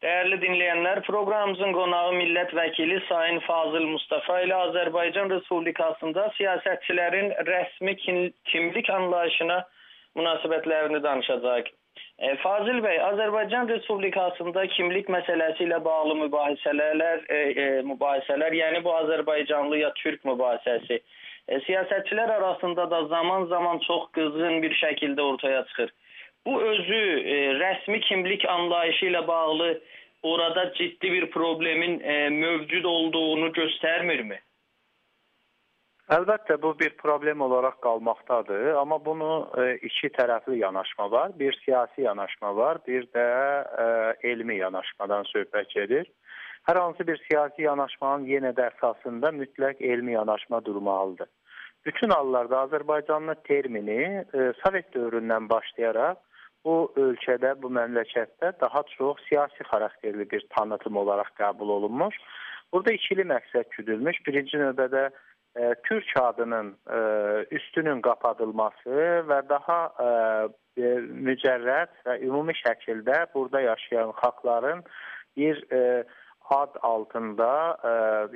Dəyərli dinləyənlər, proqramımızın qonağı millət vəkili Sayın Fazıl Mustafa ilə Azərbaycan Respublikasında siyasətçilərin rəsmi kimlik anlayışına münasibətlərini danışacağıq. E, Fazil bəy, Azərbaycan Respublikasında kimlik məsələsi ilə bağlı mübahisələr, e, e, mübahisələr, yəni bu Azərbaycanlı ya Türk mübahisəsi e, siyasətçilər arasında da zaman-zaman çox qızğın bir şəkildə ortaya çıxır. Bu özü e, rəsmi kimlik anlayışı ilə bağlı orada ciddi bir problemin e, mövcud olduğunu göstərmirmi? Əlbəttə bu bir problem olaraq qalmaqdadır, amma bunu e, iki tərəfli yanaşma var. Bir siyasi yanaşma var, bir də e, elmi yanaşmadan söhbət gedir. Hər hansı bir siyasi yanaşmanın yenə də əsasında mütləq elmi yanaşma durmalıdır. Bütün hallarda Azərbaycanlı termini e, Sovet dövründən başlayaraq bu ölkədə, bu məmləkətdə daha çox siyasi xarakterli bir tanıtım olaraq qəbul olunmuş. Burada ikili məqsəd güdülmüş. Birinci növbədə e, Türk adının e, üstünün qapadılması və daha e, e, mücərrəd və ümumi şəkildə burada yaşayan xalqların bir e, ad altında e,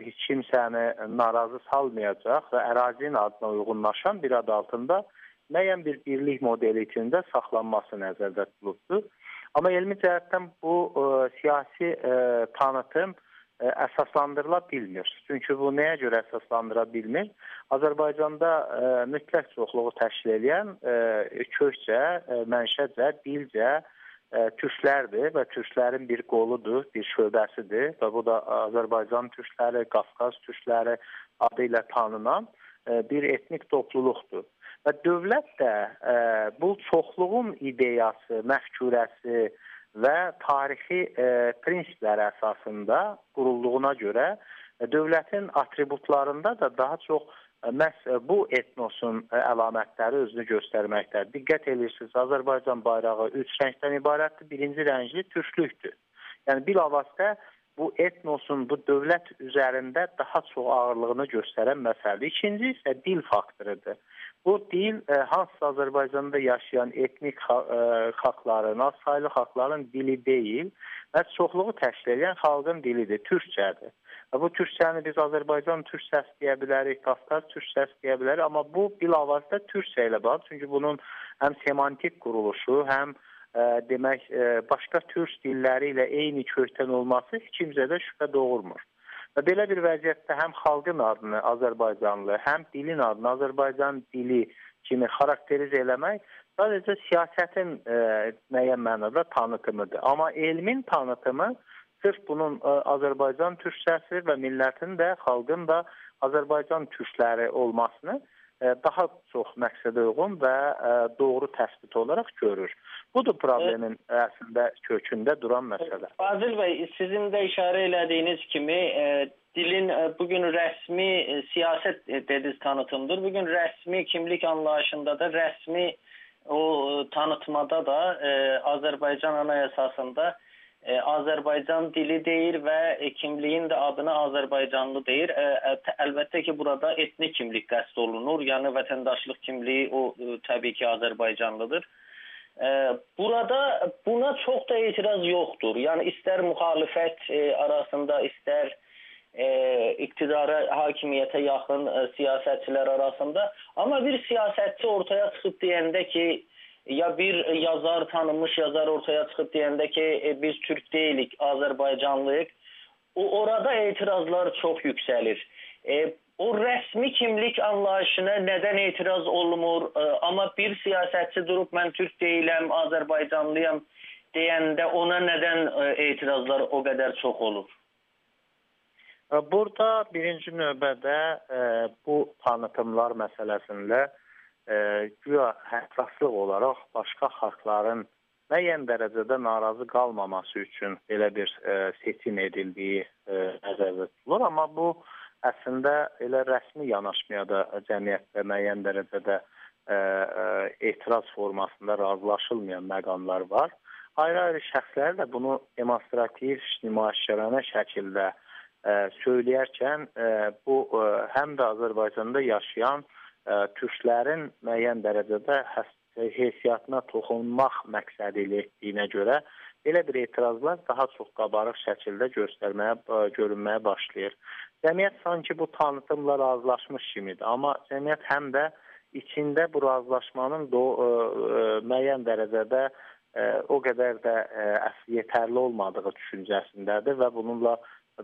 heç kimsəni narazı salmayacaq və ərazinin adına uyğunlaşan bir ad altında müəyyən bir birlik modeli içində saxlanması nəzərdə tutulubdur. Amma elmi cəhətdən bu ə, e, siyasi ə, e, tanıtım ə, e, əsaslandırıla bilmir. Çünki bu nəyə görə əsaslandıra bilmir? Azərbaycanda ə, mütləq çoxluğu təşkil edən ə, kökcə, ə, mənşəcə, dilcə ə, türklərdir və türklərin bir qoludur, bir şöbəsidir və bu da Azərbaycan türkləri, Qafqaz türkləri adı ilə tanınan ə, bir etnik topluluqdur. Və dövlət də ə, e, bu çoxluğun ideyası, məfkurəsi və tarixi ə, e, prinsiplər əsasında qurulduğuna görə e, dövlətin atributlarında da daha çox məhz bu etnosun əlamətləri özünü göstərməkdədir. Diqqət edirsiniz, Azərbaycan bayrağı üç rəngdən ibarətdir. Birinci rəngi türklükdür. Yəni bilavasitə bu etnosun bu dövlət üzərində daha çox ağırlığını göstərən məsələdir. İkinci isə dil faktorudur. Bu dil e, hansısa Azərbaycanda yaşayan etnik e, xalqların, azsaylı xalqların dili deyil və çoxluğu təşkil edən xalqın dilidir, türkçədir. Və bu türkçəni biz Azərbaycan türkçəsi deyə bilərik, Qafqaz türkçəsi deyə bilərik, amma bu bilavasitə türkçə ilə bağlı, çünki bunun həm semantik quruluşu, həm ə, e, demək ə, başqa türk dilləri ilə eyni kökdən olması heç kimsədə şübhə doğurmur. Və belə bir vəziyyətdə həm xalqın adını Azərbaycanlı, həm dilin adını Azərbaycan dili kimi xarakterizə eləmək sadəcə siyasətin e, müəyyən mənada tanıtımıdır. Amma elmin tanıtımı sırf bunun e, Azərbaycan türkçəsi və millətin də, xalqın da Azərbaycan türkləri olmasını daha çox məqsədə uyğun və doğru təsbit olaraq görür. Budur problemin e, əslində kökündə duran məsələ. Fazil bəy, sizin də işarə elədiyiniz kimi e, dilin e, bugün rəsmi e, siyasət e, dediniz tanıtımdır. Bugün rəsmi kimlik anlayışında da rəsmi o e, tanıtmada da e, Azərbaycan anayasasında e, Azərbaycan dili deyir və e, kimliyin də adına Azərbaycanlı deyir. E, ə, əlbəttə ki, burada etnik kimlik qəsd olunur. Yəni vətəndaşlıq kimliyi o ə, təbii ki, Azərbaycanlıdır. Ə, burada buna çox da etiraz yoxdur. Yəni istər müxalifət ə, arasında, istər e, iqtidara, hakimiyyətə yaxın e, siyasətçilər arasında. Amma bir siyasətçi ortaya çıxıb deyəndə ki, ya bir yazar, tanınmış yazar ortaya çıxıb deyəndə ki, e, biz türk deyilik, Azərbaycanlıyıq. O orada etirazlar çox yüksəlir. E, o rəsmi kimlik anlayışına nədən etiraz olunmur? E, amma bir siyasətçi durub mən türk deyiləm, Azərbaycanlıyam deyəndə ona nədən e, etirazlar o qədər çox olur? E, burada birinci növbədə e, bu tanıtımlar məsələsində e, güya həssaslık olaraq başqa xalqların müəyyən dərəcədə narazı qalmaması üçün belə bir e, seçim edildiyi e, nəzərdə tutulur, amma bu əslində elə rəsmi yanaşmaya da cəmiyyətdə müəyyən dərəcədə e, e, etiraz formasında razılaşılmayan məqamlar var. Ayrı-ayrı şəxslər də bunu demonstrativ, nümayişkarənə şəkildə e, söyləyərkən e, bu e, həm də Azərbaycanda yaşayan türklərin müəyyən dərəcədə heysiyyatına toxunmaq məqsədi ilə etdiyinə görə belə bir etirazlar daha çox qabarıq şəkildə göstərməyə, görünməyə başlayır. Cəmiyyət sanki bu tanıtımla razılaşmış kimidir, amma cəmiyyət həm də içində bu razılaşmanın do, ə, ə, müəyyən dərəcədə ə, o qədər də ə, yetərli olmadığı düşüncəsindədir və bununla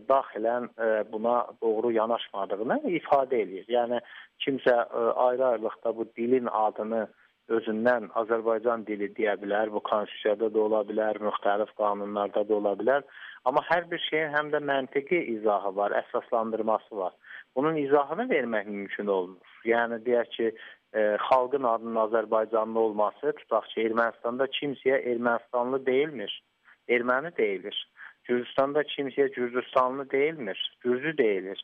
daxilən ə, buna doğru yanaşmadığını ifadə eləyir. Yəni kimsə ayrı-ayrılıqda bu dilin adını özündən Azərbaycan dili deyə bilər, bu konstitusiyada da ola bilər, müxtəlif qanunlarda da ola bilər. Amma hər bir şeyin həm də məntiqi izahı var, əsaslandırması var. Bunun izahını vermək mümkün olmur. Yəni deyək ki, e, xalqın adının Azərbaycanlı olması, tutaq ki, Ermənistanda kimsəyə Ermənistanlı deyilmir, erməni deyilir. Gürcüstanda kimsəyə Gürcüstanlı deyilmir, Gürcü deyilir.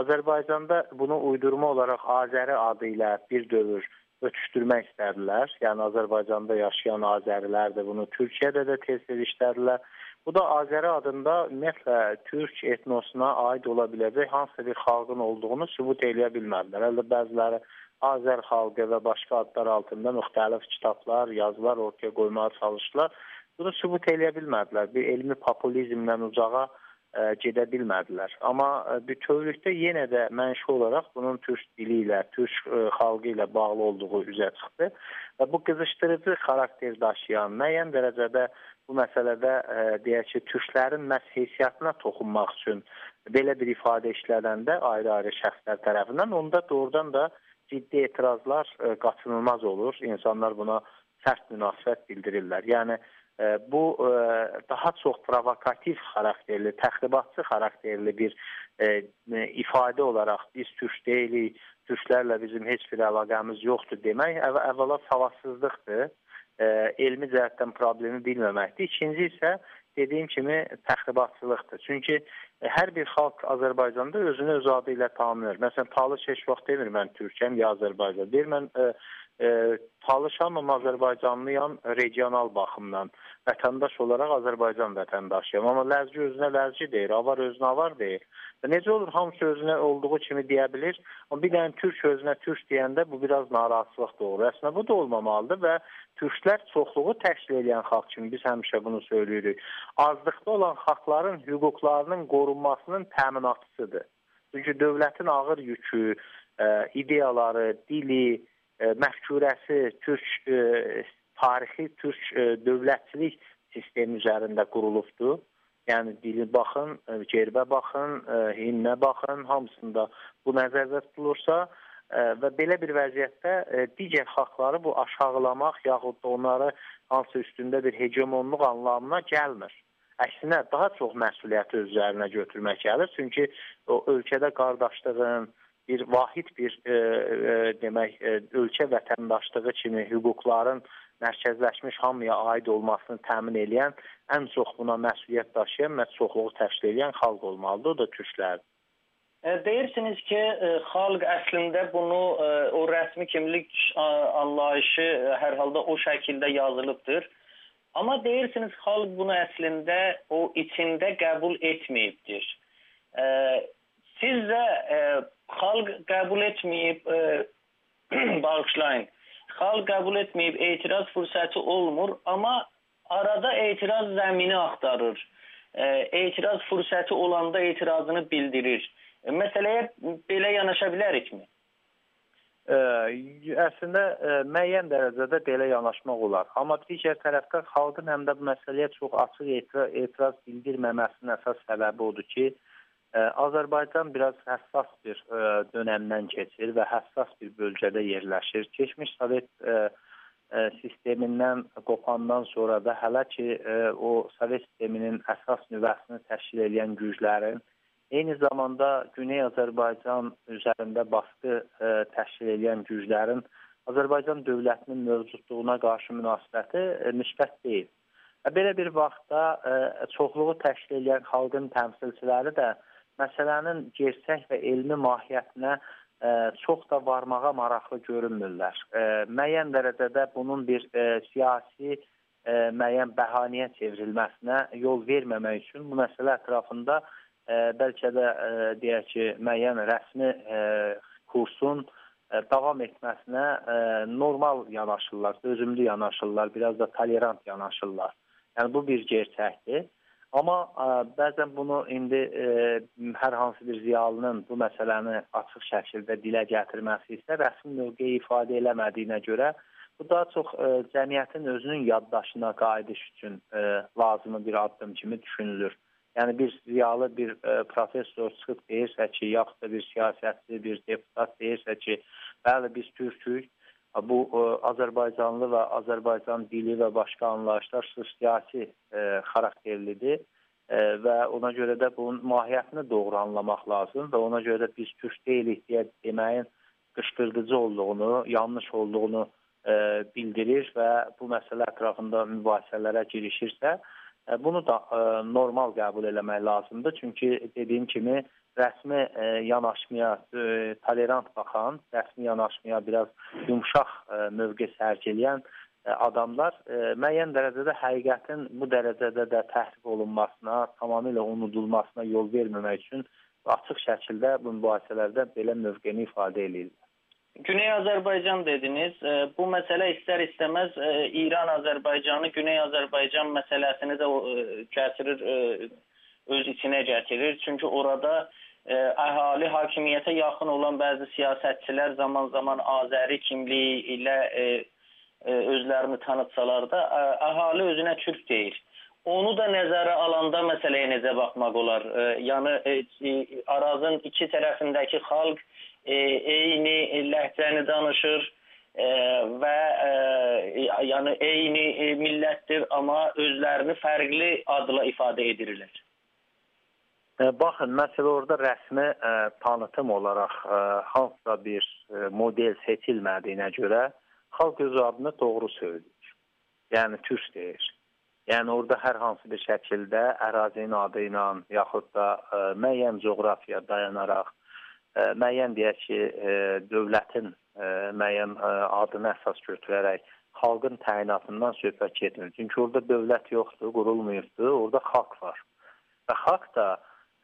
Azərbaycanda bunu uydurma olaraq Azəri adı ilə bir dövr ötüşdürmək istədilər. Yəni Azərbaycanda yaşayan azərilər də bunu Türkiyədə də tez-tez işlədilər. Bu da Azəri adında ümumiyyətlə türk etnosuna aid ola biləcək hansısa bir xalqın olduğunu sübut eləyə bilmədilər. Hələ bəziləri Azər xalqı və başqa adlar altında müxtəlif kitablar, yazılar ortaya qoymağa çalışdılar. Bunu sübut eləyə bilmədilər. Bir elmi populizmlə ucağa ə, gedə bilmədilər. Amma ə, bütövlükdə yenə də mənşi olaraq bunun türk dili ilə, türk ə, xalqı ilə bağlı olduğu üzə çıxdı və bu qızışdırıcı xarakter daşıyan müəyyən dərəcədə bu məsələdə ə, deyək ki, türklərin məhz heysiyyətinə toxunmaq üçün belə bir ifadə işlədəndə ayrı-ayrı şəxslər tərəfindən onda doğrudan da ciddi etirazlar ə, qaçınılmaz olur. İnsanlar buna sərt münasibət bildirirlər. Yəni bu e, daha çox provokativ xarakterli, təxribatçı xarakterli bir e, ifadə olaraq biz türk deyilik, türklərlə bizim heç bir əlaqəmiz yoxdur demək əv əvvəla savadsızlıqdır. E, elmi cəhətdən problemi bilməməkdir. İkinci isə dediyim kimi təxribatçılıqdır. Çünki hər bir xalq Azərbaycanda özünü öz adı ilə tanınır. Məsələn, Talış heç vaxt demir mən türkəm ya Azərbaycan. Deyir mən e, e, çalışamam Azərbaycanlıyam regional baxımdan. Vətəndaş olaraq Azərbaycan vətəndaşıyam. Amma ləzgi özünə ləzgi deyir, avar özünə avar deyir. Necə olur hamısı özünə olduğu kimi deyə bilir. Amma bir dənə türk özünə türk deyəndə bu biraz narahatlıq doğurur. Əslində bu da olmamalıdır və türklər çoxluğu təşkil edən xalq kimi biz həmişə bunu söyləyirik. Azlıqda olan xalqların hüquqlarının qorunmasının təminatıdır. Çünki dövlətin ağır yükü, ə, e, ideyaları, dili, məhkurəsi türk e, tarixi türk e, dövlətçilik sistemi üzərində qurulubdur. Yəni dili baxın, e, gerbə baxın, himnə baxın, hamısında bu nəzərdə tutulursa və belə bir vəziyyətdə digər xalqları bu aşağılamaq yaxud da onları hansı üstündə bir hegemonluq anlamına gəlmir. Əksinə daha çox məsuliyyəti öz üzərinə götürmək gəlir. Çünki o ölkədə qardaşlığın, bir vahid bir e, e, demək e, ölkə vətəndaşlığı kimi hüquqların mərkəzləşmiş hamıya aid olmasını təmin edən, ən çox buna məsuliyyət daşıyan, məhz çoxluğu təşkil edən xalq olmalıdır, o da türklərdir. E, deyirsiniz ki, e, xalq əslində bunu e, o rəsmi kimlik anlayışı hər halda o şəkildə yazılıbdır. Amma deyirsiniz xalq bunu əslində o içində qəbul etməyibdir. Sizcə xalq qəbul etməyib e, bağışlayın. Xalq qəbul etməyib etiraz fürsəti olmur, amma arada etiraz zəmini axtarır. E, etiraz fürsəti olanda etirazını bildirir. E, məsələyə belə yanaşa bilərikmi? Ə, əslində ə, müəyyən dərəcədə belə yanaşmaq olar. Amma digər tərəfdən xalqın həm də bu məsələyə çox açıq etiraz, etiraz bildirməməsinin əsas səbəbi odur ki, Azərbaycan biraz həssas bir dönəmdən keçir və həssas bir bölgədə yerləşir. Keçmiş Sovet sistemindən qopandan sonra da hələ ki o Sovet sisteminin əsas nüvəsini təşkil edən güclərin eyni zamanda Güney Azərbaycan üzərində baskı təşkil edən güclərin Azərbaycan dövlətinin mövcudluğuna qarşı münasibəti müsbət deyil. Belə bir vaxtda çoxluğu təşkil edən xalqın təmsilçiləri də məsələnin gerçək və elmi mahiyyətinə ə, e, çox da varmağa maraqlı görünmürlər. Ə, e, müəyyən dərəcədə bunun bir ə, e, siyasi ə, müəyyən bəhanəyə çevrilməsinə yol verməmək üçün bu məsələ ətrafında ə, bəlkə də ə, deyək ki, müəyyən rəsmi ə, kursun ə, davam etməsinə ə, normal yanaşırlar, dözümlü yanaşırlar, biraz da tolerant yanaşırlar. Yəni bu bir gerçəkdir. Amma ə, bəzən bunu indi ə, hər hansı bir ziyalının bu məsələni açıq şəkildə dilə gətirməsi isə rəsmi mövqeyi ifadə eləmədiyinə görə bu daha çox ə, cəmiyyətin özünün yaddaşına qayıdış üçün ə, lazımı bir addım kimi düşünülür. Yəni bir ziyalı bir ə, professor çıxıb deyirsə ki, yaxud da bir siyasətçi, bir deputat deyirsə ki, bəli biz türkük, bu ə, Azərbaycanlı və Azərbaycan dili və başqa anlayışlar siyasi ə, xarakterlidir ə, və ona görə də bunun mahiyyətini doğru anlamaq lazım və ona görə də biz türk deyilik deyə deməyin qışqırdıcı olduğunu, yanlış olduğunu ə, bildirir və bu məsələ ətrafında mübahisələrə girişirsə, ə, bunu da ə, normal qəbul eləmək lazımdır. Çünki dediyim kimi rəsmi e, yanaşmaya e, tolerant baxan, rəsmi yanaşmaya biraz yumşaq e, mövqe sərgiləyən e, adamlar e, müəyyən dərəcədə həqiqətin bu dərəcədə də təhrif olunmasına, tamamilə unudulmasına yol verməmək üçün açıq şəkildə bu mübahisələrdə belə mövqeni ifadə edirlər. Güney Azərbaycan dediniz. E, bu məsələ istər-istəməz e, İran-Azərbaycanı, Güney Azərbaycan məsələsini də gətirir öz içinə gətirir. Çünki orada əhali hakimiyyətə yaxın olan bəzi siyasətçilər zaman-zaman Azəri kimliyi ilə e, e, özlərini tanıtsalar da əhali özünə türk deyir. Onu da nəzərə alanda məsələyə necə baxmaq olar? E, yəni e, Arazın iki tərəfindəki xalq e, eyni ləhcəni danışır e, və e, yəni eyni e, millətdir, amma özlərini fərqli adla ifadə edirlər. Baxın, məsələ orada rəsmi ə, tanıtım olaraq ə, hansısa bir ə, model seçilmədiyinə görə xalq öz adını doğru söyləyir. Yəni türk deyir. Yəni orada hər hansı bir şəkildə ərazinin adı ilə yaxud da ə, müəyyən coğrafiya dayanaraq ə, müəyyən deyək ki, ə, dövlətin ə, müəyyən ə, adını əsas götürərək xalqın təyinatından söhbət getmir. Çünki orada dövlət yoxdur, qurulmayıbdır, orada xalq var. Və xalq da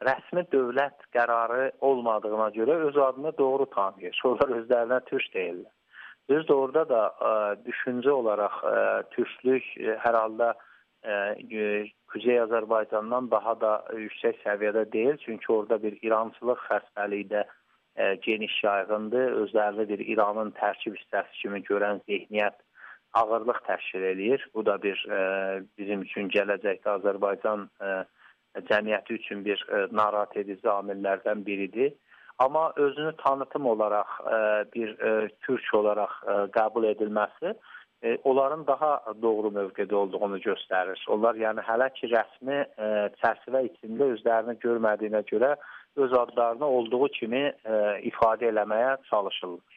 rəsmi dövlət qərarı olmadığına görə öz adını doğru tanıyır. Onlar özlərinə türk deyirlər. Düzdür, orada da ə, düşüncə olaraq ə, türklük ə, hər halda ə, Kuzey Azərbaycandan daha da yüksək səviyyədə deyil. Çünki orada bir İrançılıq xəstəliyi də ə, geniş yayğındır. Özlərini bir İranın tərkib hissəsi kimi görən zehniyyət ağırlıq təşkil eləyir. Bu da bir ə, bizim üçün gələcəkdə Azərbaycan ə, cəmiyyəti üçün bir e, narahat edici amillərdən biridir. Amma özünü tanıtım olaraq e, bir e, türk olaraq ə, qəbul edilməsi ə, onların daha doğru mövqedə olduğunu göstərir. Onlar yəni hələ ki rəsmi ə, çərçivə içində özlərini görmədiyinə görə öz adlarını olduğu kimi ə, ifadə eləməyə çalışırlar.